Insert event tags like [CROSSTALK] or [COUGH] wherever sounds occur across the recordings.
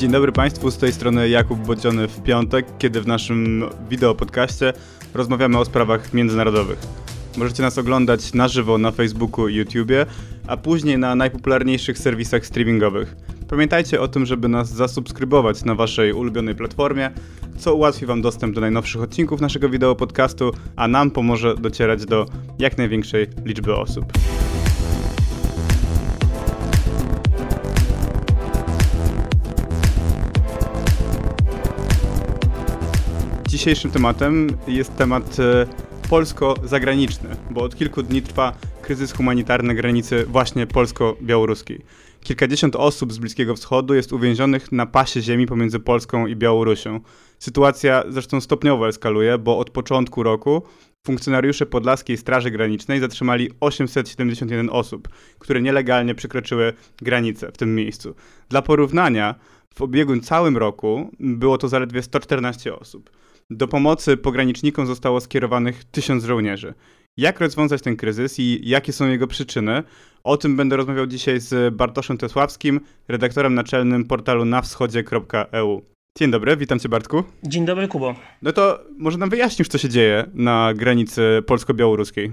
Dzień dobry Państwu, z tej strony Jakub Bodziony w piątek, kiedy w naszym wideo podcaście rozmawiamy o sprawach międzynarodowych. Możecie nas oglądać na żywo na Facebooku i YouTubie, a później na najpopularniejszych serwisach streamingowych. Pamiętajcie o tym, żeby nas zasubskrybować na Waszej ulubionej platformie, co ułatwi Wam dostęp do najnowszych odcinków naszego wideo podcastu, a nam pomoże docierać do jak największej liczby osób. Dzisiejszym tematem jest temat e, polsko-zagraniczny, bo od kilku dni trwa kryzys humanitarny na granicy właśnie polsko-białoruskiej. Kilkadziesiąt osób z Bliskiego Wschodu jest uwięzionych na pasie ziemi pomiędzy Polską i Białorusią. Sytuacja zresztą stopniowo eskaluje, bo od początku roku funkcjonariusze Podlaskiej Straży Granicznej zatrzymali 871 osób, które nielegalnie przekroczyły granicę w tym miejscu. Dla porównania, w ubiegłym całym roku było to zaledwie 114 osób. Do pomocy pogranicznikom zostało skierowanych tysiąc żołnierzy. Jak rozwiązać ten kryzys i jakie są jego przyczyny? O tym będę rozmawiał dzisiaj z Bartoszem Tesławskim, redaktorem naczelnym portalu nawschodzie.eu. Dzień dobry, witam cię Bartku. Dzień dobry Kubo. No to może nam wyjaśnisz, co się dzieje na granicy polsko-białoruskiej.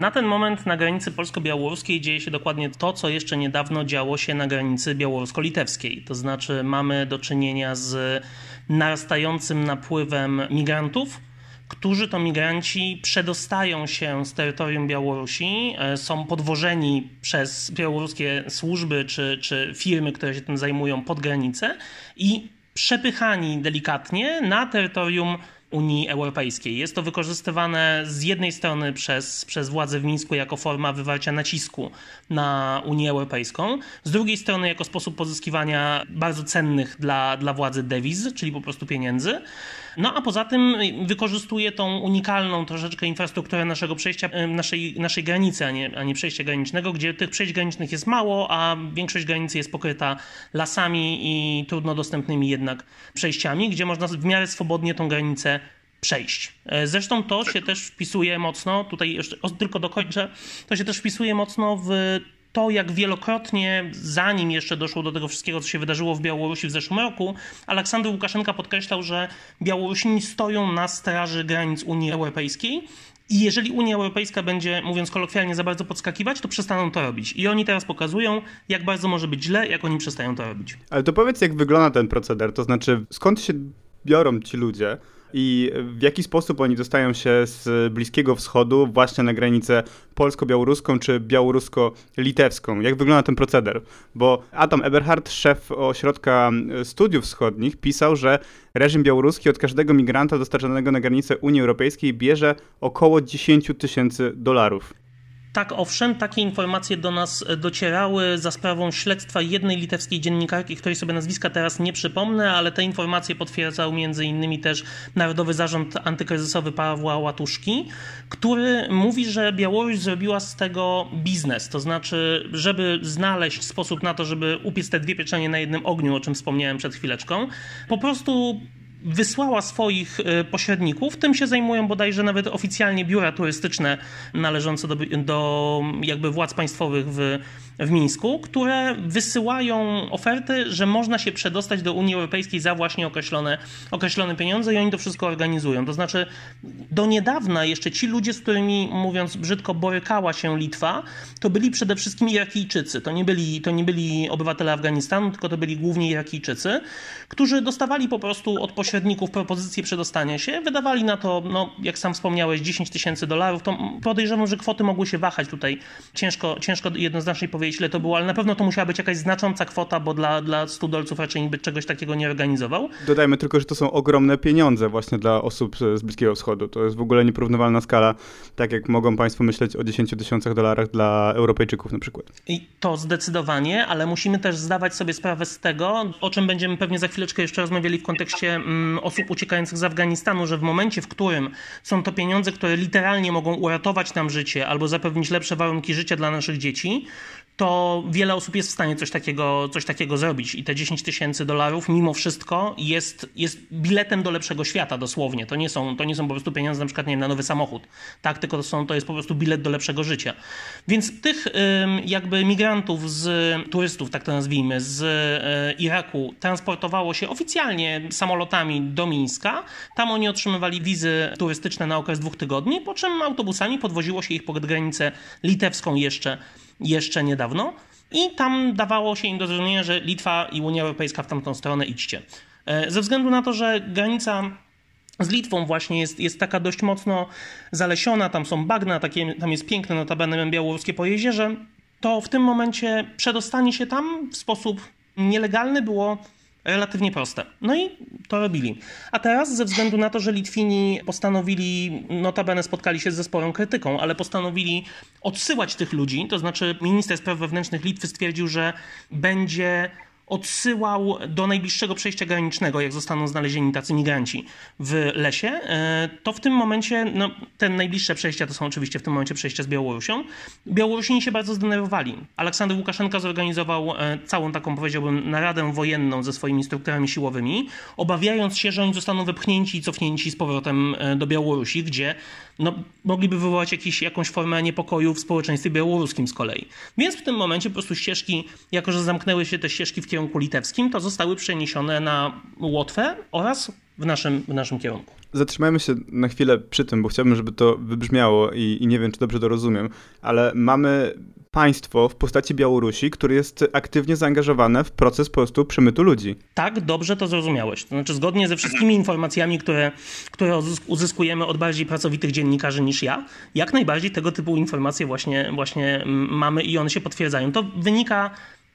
Na ten moment na granicy polsko-białoruskiej dzieje się dokładnie to, co jeszcze niedawno działo się na granicy białorusko-litewskiej. To znaczy mamy do czynienia z narastającym napływem migrantów, którzy to migranci przedostają się z terytorium Białorusi, e, są podwożeni przez białoruskie służby czy, czy firmy, które się tym zajmują pod granicę i przepychani delikatnie na terytorium Unii Europejskiej. Jest to wykorzystywane z jednej strony przez, przez władze w Mińsku jako forma wywarcia nacisku na Unię Europejską, z drugiej strony jako sposób pozyskiwania bardzo cennych dla, dla władzy dewiz, czyli po prostu pieniędzy. No a poza tym wykorzystuje tą unikalną troszeczkę infrastrukturę naszego przejścia, naszej, naszej granicy, a nie, a nie przejścia granicznego, gdzie tych przejść granicznych jest mało, a większość granicy jest pokryta lasami i trudno dostępnymi jednak przejściami, gdzie można w miarę swobodnie tą granicę przejść. E, zresztą to się też wpisuje mocno, tutaj jeszcze tylko dokończę, to się też wpisuje mocno w to, jak wielokrotnie, zanim jeszcze doszło do tego wszystkiego, co się wydarzyło w Białorusi w zeszłym roku, Aleksander Łukaszenka podkreślał, że Białorusini stoją na straży granic Unii Europejskiej i jeżeli Unia Europejska będzie, mówiąc kolokwialnie, za bardzo podskakiwać, to przestaną to robić. I oni teraz pokazują, jak bardzo może być źle, jak oni przestają to robić. Ale to powiedz, jak wygląda ten proceder, to znaczy skąd się biorą ci ludzie, i w jaki sposób oni dostają się z Bliskiego Wschodu właśnie na granicę polsko-białoruską czy białorusko-litewską? Jak wygląda ten proceder? Bo Adam Eberhard, szef ośrodka studiów wschodnich, pisał, że reżim białoruski od każdego migranta dostarczonego na granicę Unii Europejskiej bierze około 10 tysięcy dolarów. Tak, owszem, takie informacje do nas docierały za sprawą śledztwa jednej litewskiej dziennikarki, której sobie nazwiska teraz nie przypomnę, ale te informacje potwierdzał innymi też Narodowy Zarząd Antykryzysowy Pawła Łatuszki, który mówi, że Białoruś zrobiła z tego biznes, to znaczy, żeby znaleźć sposób na to, żeby upiec te dwie pieczenie na jednym ogniu, o czym wspomniałem przed chwileczką, po prostu wysłała swoich e, pośredników. Tym się zajmują bodajże nawet oficjalnie biura turystyczne należące do, do jakby władz państwowych w, w Mińsku, które wysyłają oferty, że można się przedostać do Unii Europejskiej za właśnie określone, określone pieniądze i oni to wszystko organizują. To znaczy do niedawna jeszcze ci ludzie, z którymi mówiąc brzydko borykała się Litwa, to byli przede wszystkim Irakijczycy. To nie byli, to nie byli obywatele Afganistanu, tylko to byli głównie Irakijczycy, którzy dostawali po prostu od pośredników propozycję przedostania się, wydawali na to, no, jak sam wspomniałeś, 10 tysięcy dolarów. To podejrzewam, że kwoty mogły się wahać tutaj. Ciężko, ciężko jednoznacznie powiedzieć, ile to było, ale na pewno to musiała być jakaś znacząca kwota, bo dla, dla 100 dolców raczej nikt by czegoś takiego nie organizował. Dodajmy tylko, że to są ogromne pieniądze właśnie dla osób z Bliskiego Wschodu. To jest w ogóle nieporównywalna skala, tak jak mogą Państwo myśleć o 10 tysiącach dolarach dla Europejczyków na przykład. I to zdecydowanie, ale musimy też zdawać sobie sprawę z tego, o czym będziemy pewnie za chwileczkę jeszcze rozmawiali w kontekście mm, osób uciekających z Afganistanu, że w momencie, w którym są to pieniądze, które literalnie mogą uratować nam życie albo zapewnić lepsze warunki życia dla naszych dzieci, to wiele osób jest w stanie coś takiego, coś takiego zrobić. I te 10 tysięcy dolarów, mimo wszystko, jest, jest biletem do lepszego świata, dosłownie. To nie, są, to nie są po prostu pieniądze na przykład nie wiem, na nowy samochód. Tak, tylko to, są, to jest po prostu bilet do lepszego życia. Więc tych jakby migrantów z turystów, tak to nazwijmy, z e, Iraku transportowało się oficjalnie samolotami do Mińska. Tam oni otrzymywali wizy turystyczne na okres dwóch tygodni, po czym autobusami podwoziło się ich pod granicę litewską jeszcze jeszcze niedawno i tam dawało się im do zrozumienia, że Litwa i Unia Europejska w tamtą stronę idźcie. E, ze względu na to, że granica z Litwą właśnie jest, jest taka dość mocno zalesiona, tam są bagna, takie, tam jest piękne notabene białoruskie po jeziorze, to w tym momencie przedostanie się tam w sposób nielegalny było relatywnie proste. No i to robili. A teraz ze względu na to, że Litwini postanowili, notabene spotkali się ze sporą krytyką, ale postanowili odsyłać tych ludzi, to znaczy minister spraw wewnętrznych Litwy stwierdził, że będzie odsyłał do najbliższego przejścia granicznego, jak zostaną znalezieni tacy migranci w lesie, e, to w tym momencie, no, te najbliższe przejścia to są oczywiście w tym momencie przejścia z Białorusią. Białorusini się bardzo zdenerwowali. Aleksander Łukaszenka zorganizował e, całą taką, powiedziałbym, naradę wojenną ze swoimi strukturami siłowymi, obawiając się, że oni zostaną wepchnięci i cofnięci z powrotem e, do Białorusi, gdzie no, mogliby wywołać jakiś, jakąś formę niepokoju w społeczeństwie białoruskim z kolei. Więc w tym momencie po prostu ścieżki, jako że zamknęły się te ścieżki w kierunku litewskim, to zostały przeniesione na Łotwę oraz w naszym, w naszym kierunku. Zatrzymajmy się na chwilę przy tym, bo chciałbym, żeby to wybrzmiało i, i nie wiem, czy dobrze to rozumiem, ale mamy państwo w postaci Białorusi, które jest aktywnie zaangażowane w proces po prostu przemytu ludzi. Tak, dobrze to zrozumiałeś. To znaczy, zgodnie ze wszystkimi informacjami, które, które uzyskujemy od bardziej pracowitych dziennikarzy niż ja, jak najbardziej tego typu informacje właśnie, właśnie mamy i one się potwierdzają. To wynika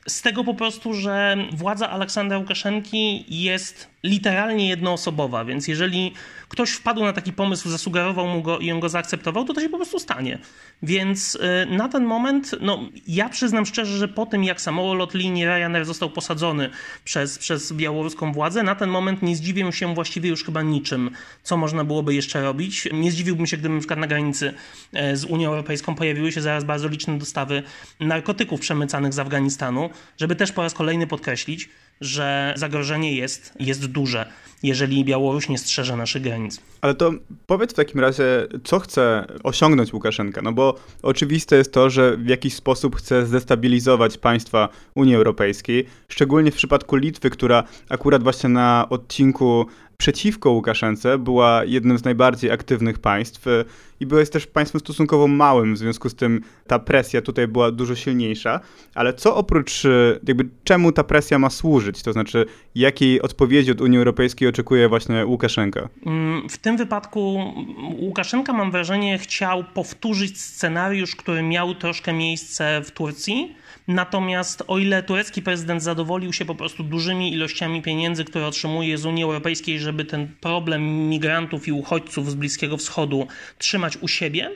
z tego po prostu, że władza Aleksandra Łukaszenki jest literalnie jednoosobowa, więc jeżeli ktoś wpadł na taki pomysł, zasugerował mu go i on go zaakceptował, to to się po prostu stanie. Więc y, na ten moment, no ja przyznam szczerze, że po tym jak samolot linii Ryanair został posadzony przez, przez białoruską władzę, na ten moment nie zdziwię się właściwie już chyba niczym, co można byłoby jeszcze robić. Nie zdziwiłbym się, gdyby na przykład na granicy e, z Unią Europejską pojawiły się zaraz bardzo liczne dostawy narkotyków przemycanych z Afganistanu, żeby też po raz kolejny podkreślić, że zagrożenie jest, jest duże, jeżeli Białoruś nie strzeże naszych granic. Ale to powiedz w takim razie, co chce osiągnąć Łukaszenka? No bo oczywiste jest to, że w jakiś sposób chce zdestabilizować państwa Unii Europejskiej, szczególnie w przypadku Litwy, która akurat właśnie na odcinku przeciwko Łukaszence była jednym z najbardziej aktywnych państw y, i była jest też państwem stosunkowo małym, w związku z tym ta presja tutaj była dużo silniejsza. Ale co oprócz, y, jakby czemu ta presja ma służyć? To znaczy, jakiej odpowiedzi od Unii Europejskiej oczekuje właśnie Łukaszenka? Mm, w tym wypadku Łukaszenka, mam wrażenie, chciał powtórzyć scenariusz, który miał troszkę miejsce w Turcji Natomiast o ile turecki prezydent zadowolił się po prostu dużymi ilościami pieniędzy, które otrzymuje z Unii Europejskiej, żeby ten problem migrantów i uchodźców z Bliskiego Wschodu trzymać u siebie,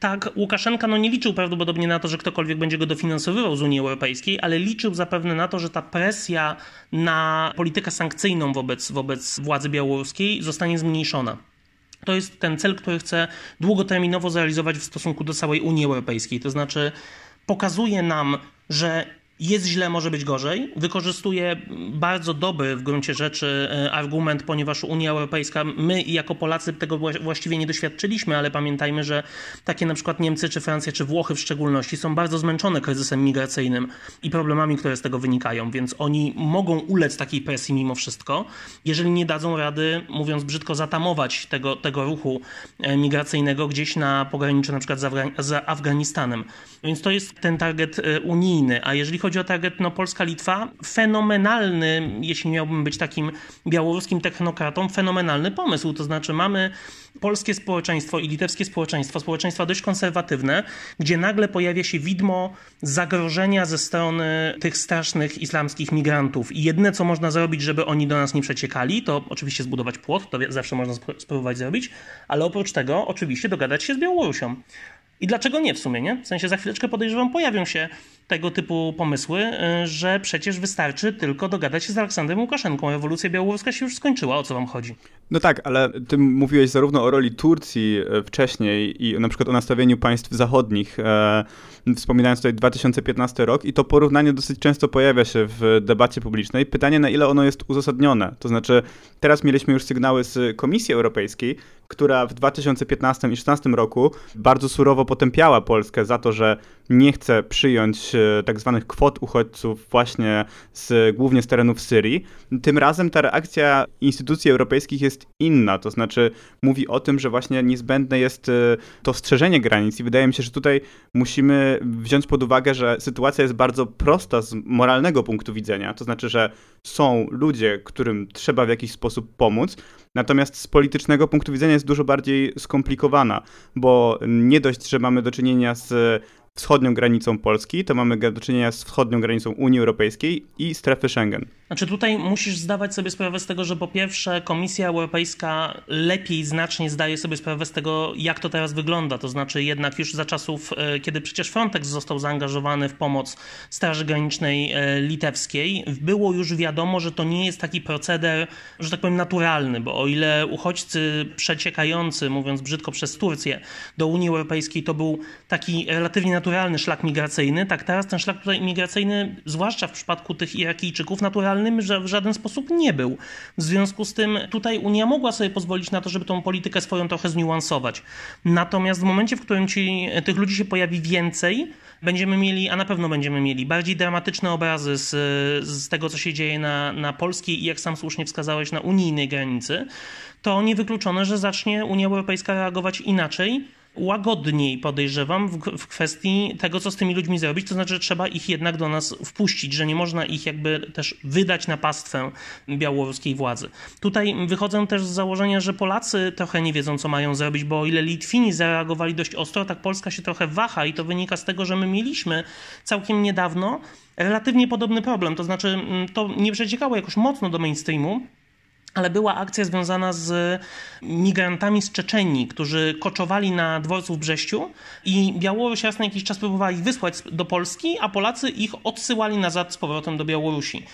tak, Łukaszenka no nie liczył prawdopodobnie na to, że ktokolwiek będzie go dofinansowywał z Unii Europejskiej, ale liczył zapewne na to, że ta presja na politykę sankcyjną wobec, wobec władzy białoruskiej zostanie zmniejszona. To jest ten cel, który chce długoterminowo zrealizować w stosunku do całej Unii Europejskiej. To znaczy pokazuje nam że jest źle, może być gorzej. Wykorzystuje bardzo dobry w gruncie rzeczy e, argument, ponieważ Unia Europejska, my jako Polacy tego właściwie nie doświadczyliśmy, ale pamiętajmy, że takie na przykład Niemcy, czy Francja, czy Włochy w szczególności są bardzo zmęczone kryzysem migracyjnym i problemami, które z tego wynikają, więc oni mogą ulec takiej presji mimo wszystko, jeżeli nie dadzą rady, mówiąc brzydko, zatamować tego, tego ruchu e, migracyjnego gdzieś na pograniczu na przykład z, Afga z Afganistanem. Więc to jest ten target e, unijny, a jeżeli chodzi chodzi o target no, Polska-Litwa, fenomenalny, jeśli miałbym być takim białoruskim technokratą, fenomenalny pomysł. To znaczy mamy polskie społeczeństwo i litewskie społeczeństwo, społeczeństwa dość konserwatywne, gdzie nagle pojawia się widmo zagrożenia ze strony tych strasznych islamskich migrantów. I jedyne, co można zrobić, żeby oni do nas nie przeciekali, to oczywiście zbudować płot, to zawsze można spróbować zrobić, ale oprócz tego oczywiście dogadać się z Białorusią. I dlaczego nie w sumie, nie? W sensie za chwileczkę podejrzewam, pojawią się tego typu pomysły, y, że przecież wystarczy tylko dogadać się z Aleksandrem Łukaszenką. Rewolucja białoruska się już skończyła. O co wam chodzi? No tak, ale ty mówiłeś zarówno o roli Turcji e, wcześniej i na przykład o nastawieniu państw zachodnich, e, wspominając tutaj 2015 rok i to porównanie dosyć często pojawia się w debacie publicznej. Pytanie, na ile ono jest uzasadnione. To znaczy, teraz mieliśmy już sygnały z Komisji Europejskiej, która w 2015 i 2016 roku bardzo surowo potępiała Polskę za to, że nie chce przyjąć e, tak zwanych kwot uchodźców właśnie z, głównie z terenów Syrii. Tym razem ta reakcja instytucji europejskich jest inna, to znaczy mówi o tym, że właśnie niezbędne jest e, to strzeżenie granic i wydaje mi się, że tutaj musimy wziąć pod uwagę, że sytuacja jest bardzo prosta z moralnego punktu widzenia, to znaczy, że są ludzie, którym trzeba w jakiś sposób pomóc, natomiast z politycznego punktu widzenia jest dużo bardziej skomplikowana, bo nie dość, że mamy do czynienia z wschodnią granicą Polski, to mamy do czynienia z wschodnią granicą Unii Europejskiej i strefy Schengen. Znaczy tutaj musisz zdawać sobie sprawę z tego, że po pierwsze Komisja Europejska lepiej znacznie zdaje sobie sprawę z tego, jak to teraz wygląda. To znaczy jednak już za czasów, e, kiedy przecież Frontex został zaangażowany w pomoc Straży Granicznej e, Litewskiej, było już wiadomo, że to nie jest taki proceder, że tak powiem, naturalny, bo o ile uchodźcy przeciekający, mówiąc brzydko, przez Turcję do Unii Europejskiej to był taki relatywnie naturalny szlak migracyjny, tak teraz ten szlak tutaj migracyjny, zwłaszcza w przypadku tych Irakijczyków, naturalnym że w żaden sposób nie był. W związku z tym tutaj Unia mogła sobie pozwolić na to, żeby tą politykę swoją trochę zniuansować. Natomiast w momencie, w którym ci, tych ludzi się pojawi więcej, będziemy mieli, a na pewno będziemy mieli, bardziej dramatyczne obrazy z, z tego, co się dzieje na, na polskiej i jak sam słusznie wskazałeś, na unijnej granicy, to niewykluczone, że zacznie Unia Europejska reagować inaczej łagodniej podejrzewam w, w, kwestii tego, co z tymi ludźmi zrobić. To znaczy, że trzeba ich jednak do nas wpuścić, że nie można ich jakby też wydać na pastwę białoruskiej władzy. Tutaj wychodzę też z założenia, że Polacy trochę nie wiedzą, co mają zrobić, bo o ile Litwini zareagowali dość ostro, tak Polska się trochę waha i to wynika z tego, że my mieliśmy całkiem niedawno relatywnie podobny problem. To znaczy, mm, to nie przeciekało jakoś mocno do mainstreamu, ale była akcja związana z migrantami z Czeczenii, którzy koczowali na dworcu w Brześciu i Białoruś raz na jakiś czas próbowała ich wysłać do Polski, a Polacy ich odsyłali nazad z powrotem do Białorusi.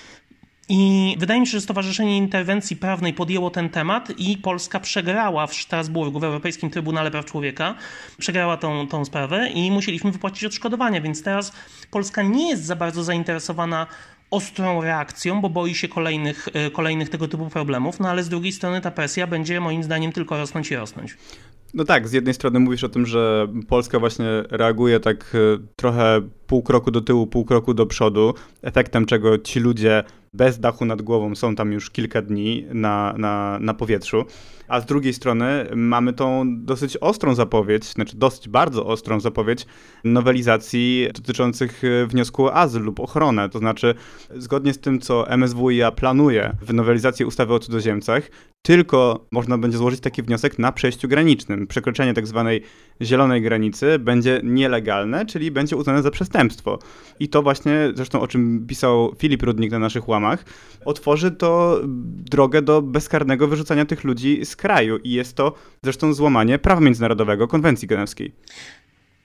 I wydaje mi się, że Stowarzyszenie Interwencji Prawnej podjęło ten temat i Polska przegrała w Strasburgu, w Europejskim Trybunale Praw Człowieka. Przegrała tą, tą sprawę i musieliśmy wypłacić odszkodowania, więc teraz Polska nie jest za bardzo zainteresowana ostrą reakcją, bo boi się kolejnych, e, kolejnych tego typu problemów, no ale z drugiej strony ta presja będzie moim zdaniem tylko rosnąć i rosnąć. No tak, z jednej strony mówisz o tym, że Polska właśnie reaguje tak e, trochę pół kroku do tyłu, pół kroku do przodu, efektem czego ci ludzie bez dachu nad głową są tam już kilka dni na, na, na powietrzu. A z drugiej strony mamy tą dosyć ostrą zapowiedź, znaczy dosyć bardzo ostrą zapowiedź nowelizacji dotyczących e, wniosku o azyl lub ochronę. To znaczy, zgodnie z tym, co MSWiA planuje w nowelizacji ustawy o cudzoziemcach, tylko można będzie złożyć taki wniosek na przejściu granicznym. Przekroczenie tak zwanej zielonej granicy będzie nielegalne, czyli będzie uznane za przestępstwo. I to właśnie, zresztą o czym pisał Filip Rudnik na naszych łamach, otworzy to drogę do bezkarnego wyrzucania tych ludzi z kraju. I jest to zresztą złamanie prawa międzynarodowego, konwencji genewskiej.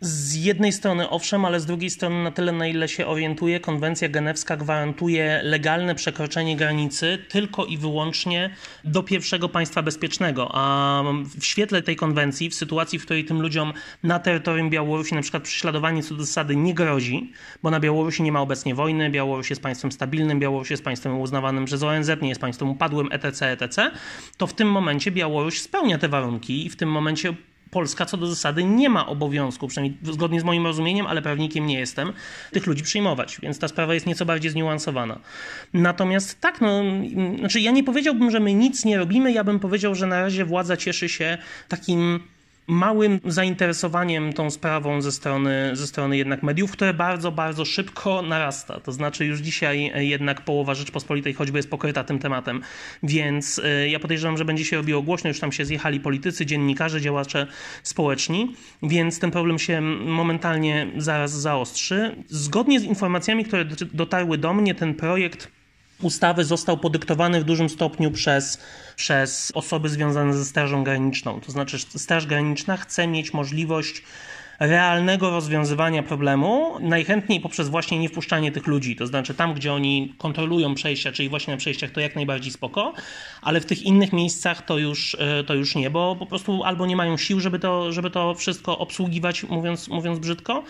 Z jednej strony owszem, ale z drugiej strony na tyle, na ile się orientuje, konwencja genewska gwarantuje legalne przekroczenie granicy tylko i wyłącznie do pierwszego państwa bezpiecznego. A w świetle tej konwencji, w sytuacji, w której tym ludziom na terytorium Białorusi na przykład prześladowanie co do zasady nie grozi, bo na Białorusi nie ma obecnie wojny, Białoruś jest państwem stabilnym, Białoruś jest państwem uznawanym przez ONZ, nie jest państwem upadłym, etc., etc., to w tym momencie Białoruś spełnia te warunki i w tym momencie Polska co do zasady nie ma obowiązku, przynajmniej zgodnie z moim rozumieniem, ale prawnikiem nie jestem, tych ludzi przyjmować, więc ta sprawa jest nieco bardziej zniuansowana. Natomiast tak, no, znaczy ja nie powiedziałbym, że my nic nie robimy, ja bym powiedział, że na razie władza cieszy się takim małym zainteresowaniem tą sprawą ze strony, ze strony jednak mediów, które bardzo, bardzo szybko narasta. To znaczy już dzisiaj jednak połowa Rzeczpospolitej choćby jest pokryta tym tematem, więc e, ja podejrzewam, że będzie się robiło głośno, już tam się zjechali politycy, dziennikarze, działacze społeczni, więc ten problem się momentalnie zaraz zaostrzy. Zgodnie z informacjami, które dotarły do mnie, ten projekt ustawy został podyktowany w dużym stopniu przez, przez osoby związane ze Strażą Graniczną. To znaczy, Straż Graniczna chce mieć możliwość realnego rozwiązywania problemu, najchętniej poprzez właśnie niewpuszczanie tych ludzi, to znaczy tam, gdzie oni kontrolują przejścia, czyli właśnie na przejściach, to jak najbardziej spoko, ale w tych innych miejscach to już, e, to już nie, bo po prostu albo nie mają sił, żeby to, żeby to wszystko obsługiwać, mówiąc, mówiąc brzydko,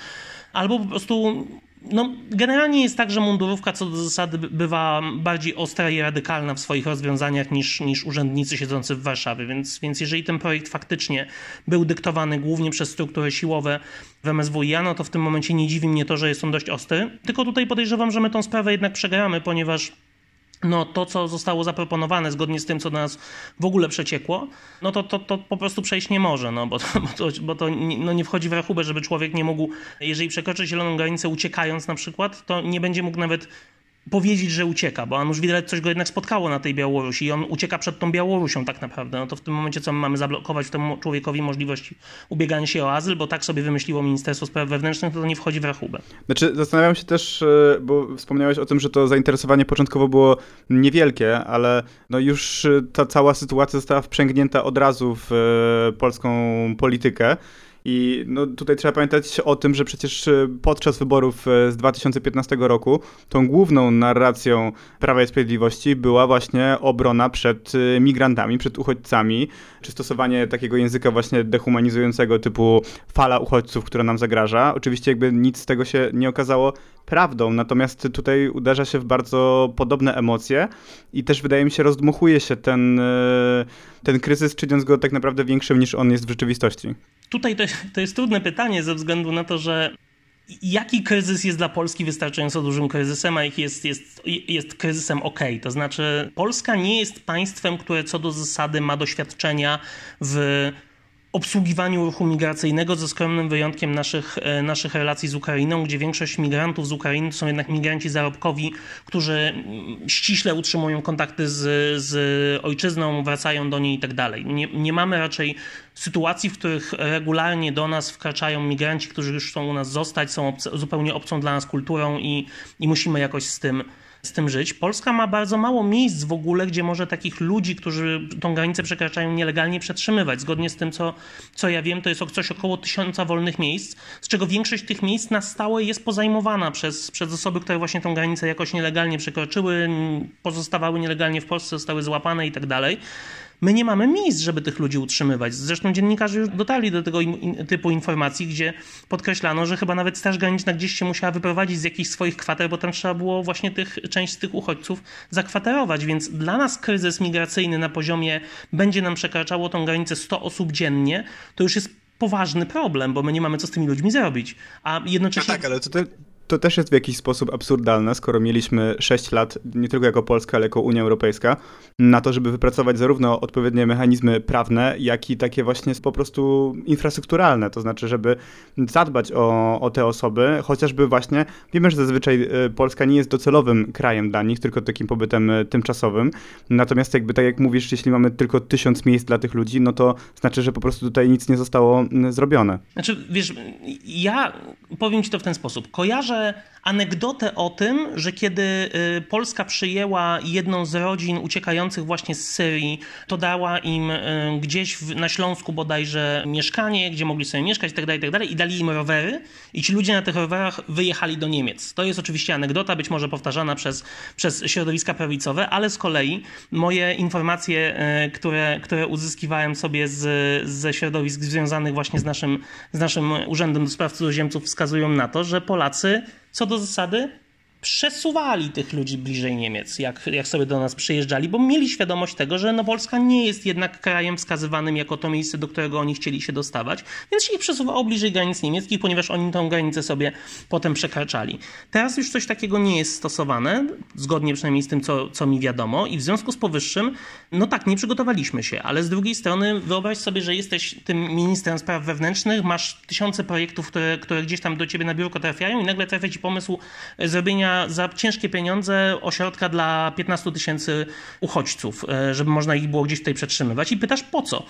albo po prostu no, generalnie jest tak, że mundurówka co do zasady bywa bardziej ostra i radykalna w swoich rozwiązaniach niż, niż urzędnicy siedzący w Warszawie, więc, więc jeżeli ten projekt faktycznie był dyktowany głównie przez struktury siłowe w MSWiA, no to w tym momencie nie dziwi mnie to, że jest on dość ostry. Tylko tutaj podejrzewam, że my tą sprawę jednak przegramy, ponieważ no to, co zostało zaproponowane zgodnie z tym, co do nas w ogóle przeciekło, no to, to, to po prostu przejść nie może, no bo to, [LAUGHS] bo to, bo to nie, no nie wchodzi w rachubę, żeby człowiek nie mógł, jeżeli przekroczy zieloną granicę uciekając na przykład, to nie będzie mógł nawet powiedzieć, że ucieka, bo już widać coś go jednak spotkało na tej Białorusi i on ucieka przed tą Białorusią tak naprawdę. No to w tym momencie co my mamy zablokować temu człowiekowi możliwości ubiegania się o azyl, bo tak sobie wymyśliło Ministerstwo Spraw Wewnętrznych, to to nie wchodzi w rachubę. Znaczy zastanawiam się też, e, bo wspomniałeś o tym, że to zainteresowanie początkowo było niewielkie, ale no już ta cała sytuacja została wprzęgnięta od razu w e, polską politykę. I no, tutaj trzeba pamiętać o tym, że przecież e, podczas wyborów e, z 2015 roku tą główną narracją Prawa i Sprawiedliwości była właśnie obrona przed e, migrantami, przed uchodźcami, czy stosowanie takiego języka właśnie dehumanizującego typu fala uchodźców, która nam zagraża. Oczywiście jakby nic z tego się nie okazało prawdą, natomiast tutaj uderza się w bardzo podobne emocje i też wydaje mi się rozdmuchuje się ten, ten kryzys, czyniąc go tak naprawdę większym niż on jest w rzeczywistości. Tutaj to, [LAUGHS] to jest trudne pytanie ze względu na to, że jaki kryzys jest dla Polski wystarczająco dużym kryzysem, a jaki jest, jest, jest kryzysem ok. To znaczy, Polska nie jest państwem, które co do zasady ma doświadczenia w obsługiwaniu ruchu migracyjnego, ze skromnym wyjątkiem naszych, e, naszych relacji z Ukrainą, gdzie większość migrantów z Ukrainy to są jednak migranci zarobkowi, którzy mm, ściśle utrzymują kontakty z, z ojczyzną, wracają do niej i tak dalej. Nie, mamy raczej sytuacji, w których regularnie do nas wkraczają migranci, którzy już chcą u nas zostać, są obce, zupełnie obcą dla nas kulturą i, i musimy jakoś z tym z tym żyć. Polska ma bardzo mało miejsc w ogóle, gdzie może takich ludzi, którzy tą granicę przekraczają nielegalnie przetrzymywać. Zgodnie z tym, co, co ja wiem, to jest coś około tysiąca wolnych miejsc, z czego większość tych miejsc na stałe jest pozajmowana przez, przez osoby, które właśnie tą granicę jakoś nielegalnie przekroczyły, pozostawały nielegalnie w Polsce, zostały złapane i tak dalej. My nie mamy miejsc, żeby tych ludzi utrzymywać. Zresztą dziennikarze już dotarli do tego typu informacji, gdzie podkreślano, że chyba nawet Straż Graniczna gdzieś się musiała wyprowadzić z jakichś swoich kwater, bo tam trzeba było właśnie tych, część z tych uchodźców zakwaterować. Więc dla nas kryzys migracyjny na poziomie będzie nam przekraczało tą granicę 100 osób dziennie, to już jest poważny problem, bo my nie mamy co z tymi ludźmi zrobić. A jednocześnie. No tak, ale to, to też jest w jakiś sposób absurdalne, skoro mieliśmy 6 lat, nie tylko jako Polska, ale jako Unia Europejska, na to, żeby wypracować zarówno odpowiednie mechanizmy prawne, jak i takie właśnie po prostu infrastrukturalne, to znaczy, żeby zadbać o, o te osoby, chociażby właśnie, wiemy, że zazwyczaj e, Polska nie jest docelowym krajem dla nich, tylko takim pobytem e, tymczasowym, natomiast jakby tak jak mówisz, jeśli mamy tylko tysiąc miejsc dla tych ludzi, no to znaczy, że po prostu tutaj nic nie zostało zrobione. Znaczy, wiesz, ja powiem ci to w ten sposób, kojarzę to anegdotę o tym, że kiedy y, Polska przyjęła jedną z rodzin uciekających właśnie z Syrii, to dała im y, gdzieś na Śląsku bodajże mieszkanie, gdzie mogli sobie mieszkać itd., tak itd. Tak i dali im rowery i ci ludzie na tych rowerach wyjechali do Niemiec. To jest oczywiście anegdota, być może powtarzana przez, przez środowiska prawicowe, ale z kolei moje informacje, y, które, które uzyskiwałem sobie z, ze środowisk związanych właśnie z naszym, z naszym Urzędem do Spraw Cudzoziemców wskazują na to, że Polacy co do zasady przesuwali tych ludzi bliżej Niemiec, jak, jak sobie do nas przyjeżdżali, bo mieli świadomość tego, że no Polska nie jest jednak krajem wskazywanym jako to miejsce, do którego oni chcieli się dostawać, więc się ich przesuwało bliżej granic niemieckich, ponieważ oni tą granicę sobie potem przekraczali. Teraz już coś takiego nie jest stosowane, zgodnie przynajmniej z tym, co, co mi wiadomo i w związku z powyższym, no tak, nie przygotowaliśmy się, ale z drugiej strony wyobraź sobie, że jesteś tym ministrem spraw wewnętrznych, masz tysiące projektów, które, które gdzieś tam do ciebie na biurko trafiają i nagle trafia ci pomysł zrobienia za ciężkie pieniądze ośrodka dla 15 tysięcy uchodźców, e, żeby można ich było gdzieś tutaj przetrzymywać. I pytasz po co?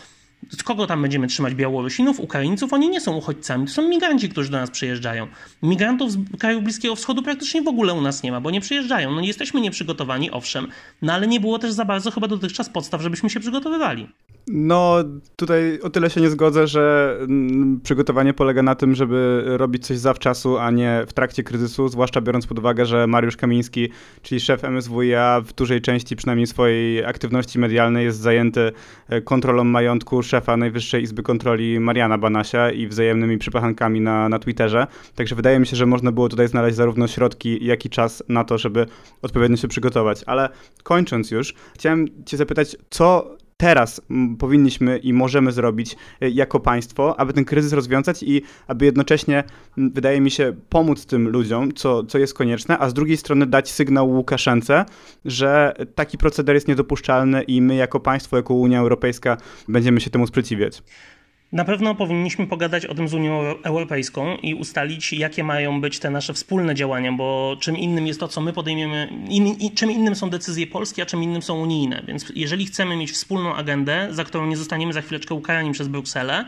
Kogo tam będziemy trzymać? Białorusinów, Ukraińców? Oni nie są uchodźcami, to są migranci, którzy do nas przyjeżdżają. Migrantów z krajów Bliskiego Wschodu praktycznie w ogóle u nas nie ma, bo nie przyjeżdżają. No jesteśmy nieprzygotowani, owszem, no ale nie było też za bardzo chyba dotychczas podstaw, żebyśmy się przygotowywali. No, tutaj o tyle się nie zgodzę, że mm, przygotowanie polega na tym, żeby robić coś zawczasu, a nie w trakcie kryzysu, zwłaszcza biorąc pod uwagę, że Mariusz Kamiński, czyli szef MSWiA w dużej części przynajmniej swojej aktywności medialnej jest zajęty e, kontrolą majątku szefa Najwyższej Izby Kontroli Mariana Banasia i wzajemnymi przypachankami na, na Twitterze. Także wydaje mi się, że można było tutaj znaleźć zarówno środki, jak i czas na to, żeby odpowiednio się przygotować. Ale kończąc już, chciałem cię zapytać, co teraz powinniśmy i możemy zrobić e, jako państwo, aby ten kryzys rozwiązać i aby jednocześnie, wydaje mi się, pomóc tym ludziom, co, co jest konieczne, a z drugiej strony dać sygnał Łukaszence, że taki proceder jest niedopuszczalny i my jako państwo, jako Unia Europejska będziemy się temu sprzeciwiać. Na pewno powinniśmy pogadać o tym z Unią Europejską i ustalić, jakie mają być te nasze wspólne działania, bo czym innym jest to, co my podejmiemy, in, czym innym są decyzje polskie, a czym innym są unijne. Więc jeżeli chcemy mieć wspólną agendę, za którą nie zostaniemy za chwileczkę ukarani przez Brukselę,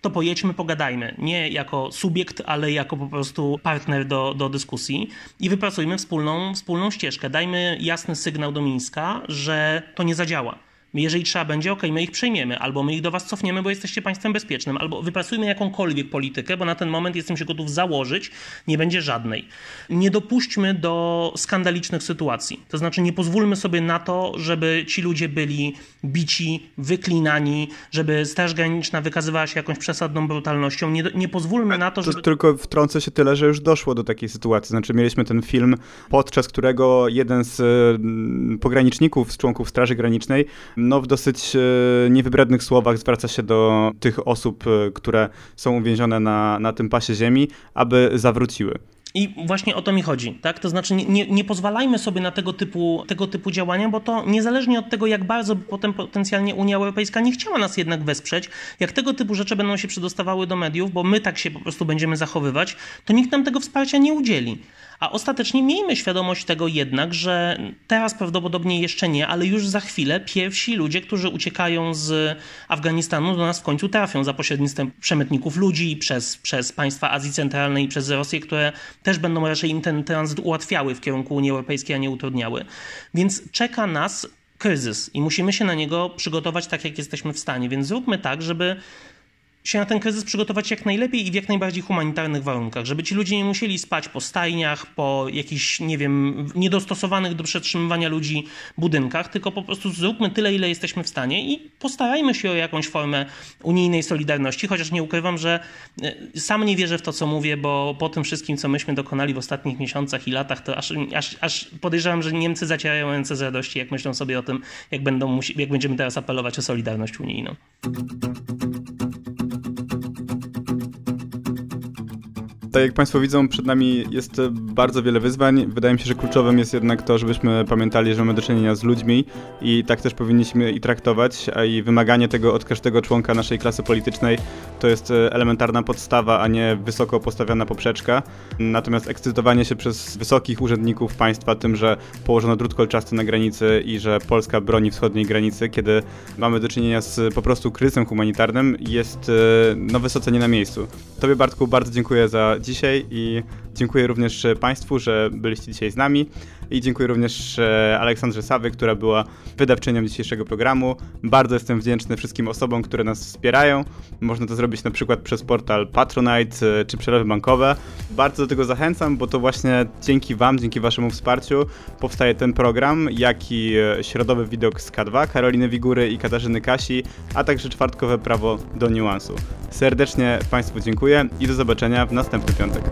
to pojedźmy, pogadajmy. Nie jako subiekt, ale jako po prostu partner do, do dyskusji i wypracujmy wspólną, wspólną ścieżkę. Dajmy jasny sygnał do Mińska, że to nie zadziała jeżeli trzeba będzie, ok, my ich przejmiemy, albo my ich do was cofniemy, bo jesteście państwem bezpiecznym, albo wypracujmy jakąkolwiek politykę, bo na ten moment jestem się gotów założyć, nie będzie żadnej. Nie dopuśćmy do skandalicznych sytuacji. To znaczy nie pozwólmy sobie na to, żeby ci ludzie byli bici, wyklinani, żeby Straż Graniczna wykazywała się jakąś przesadną brutalnością. Nie, nie pozwólmy na to, żeby... To tylko wtrącę się tyle, że już doszło do takiej sytuacji. Znaczy mieliśmy ten film, podczas którego jeden z mm, pograniczników, z członków Straży Granicznej no, w dosyć e, niewybrednych słowach zwraca się do tych osób, e, które są uwięzione na, na tym pasie ziemi, aby zawróciły. I właśnie o to mi chodzi, tak? To znaczy nie, nie, pozwalajmy sobie na tego typu, tego typu działania, bo to niezależnie od tego, jak bardzo potem potencjalnie Unia Europejska nie chciała nas jednak wesprzeć, jak tego typu rzeczy będą się przedostawały do mediów, bo my tak się po prostu będziemy zachowywać, to nikt nam tego wsparcia nie udzieli. A ostatecznie miejmy świadomość tego jednak, że teraz prawdopodobnie jeszcze nie, ale już za chwilę pierwsi ludzie, którzy uciekają z Afganistanu do nas w końcu trafią za pośrednictwem przemytników ludzi przez, przez państwa Azji Centralnej i przez Rosję, które też będą raczej im ten tranzyt ułatwiały w kierunku Unii Europejskiej, a nie utrudniały. Więc czeka nas kryzys i musimy się na niego przygotować tak, jak jesteśmy w stanie. Więc zróbmy tak, żeby się na ten kryzys przygotować jak najlepiej i w jak najbardziej humanitarnych warunkach, żeby ci ludzie nie musieli spać po stajniach, po jakichś, nie wiem, niedostosowanych do przetrzymywania ludzi budynkach, tylko po prostu zróbmy tyle, ile jesteśmy w stanie i postarajmy się o jakąś formę unijnej solidarności, chociaż nie ukrywam, że e, sam nie wierzę w to, co mówię, bo po tym wszystkim, co myśmy dokonali w ostatnich miesiącach i latach, to aż, aż, aż podejrzewam, że Niemcy zacierają ręce z radości, jak myślą sobie o tym, jak, będą, jak będziemy teraz apelować o solidarność unijną. Tak jak Państwo widzą, przed nami jest bardzo wiele wyzwań. Wydaje mi się, że kluczowym jest jednak to, żebyśmy pamiętali, że mamy do czynienia z ludźmi i tak też powinniśmy i traktować, a i wymaganie tego od każdego członka naszej klasy politycznej to jest elementarna podstawa, a nie wysoko postawiona poprzeczka. Natomiast ekscytowanie się przez wysokich urzędników państwa tym, że położono drut kolczasty na granicy i że Polska broni wschodniej granicy, kiedy mamy do czynienia z po prostu kryzysem humanitarnym, jest no wysoce nie na miejscu. Tobie Bartku bardzo dziękuję za dzisiaj i dziękuję również Państwu, że byliście dzisiaj z nami i dziękuję również e, Aleksandrze Sawy, która była wydawczynią dzisiejszego programu. Bardzo jestem wdzięczny wszystkim osobom, które nas wspierają. Można to zrobić na przykład przez portal Patronite e, czy przelewy bankowe. Bardzo do tego zachęcam, bo to właśnie dzięki Wam, dzięki Waszemu wsparciu powstaje ten program, jak i e, środowy widok z K2 Karoliny Wigury i Katarzyny Kasi, a także czwartkowe prawo do niuansu. Serdecznie Państwu dziękuję i do zobaczenia w następny piątek.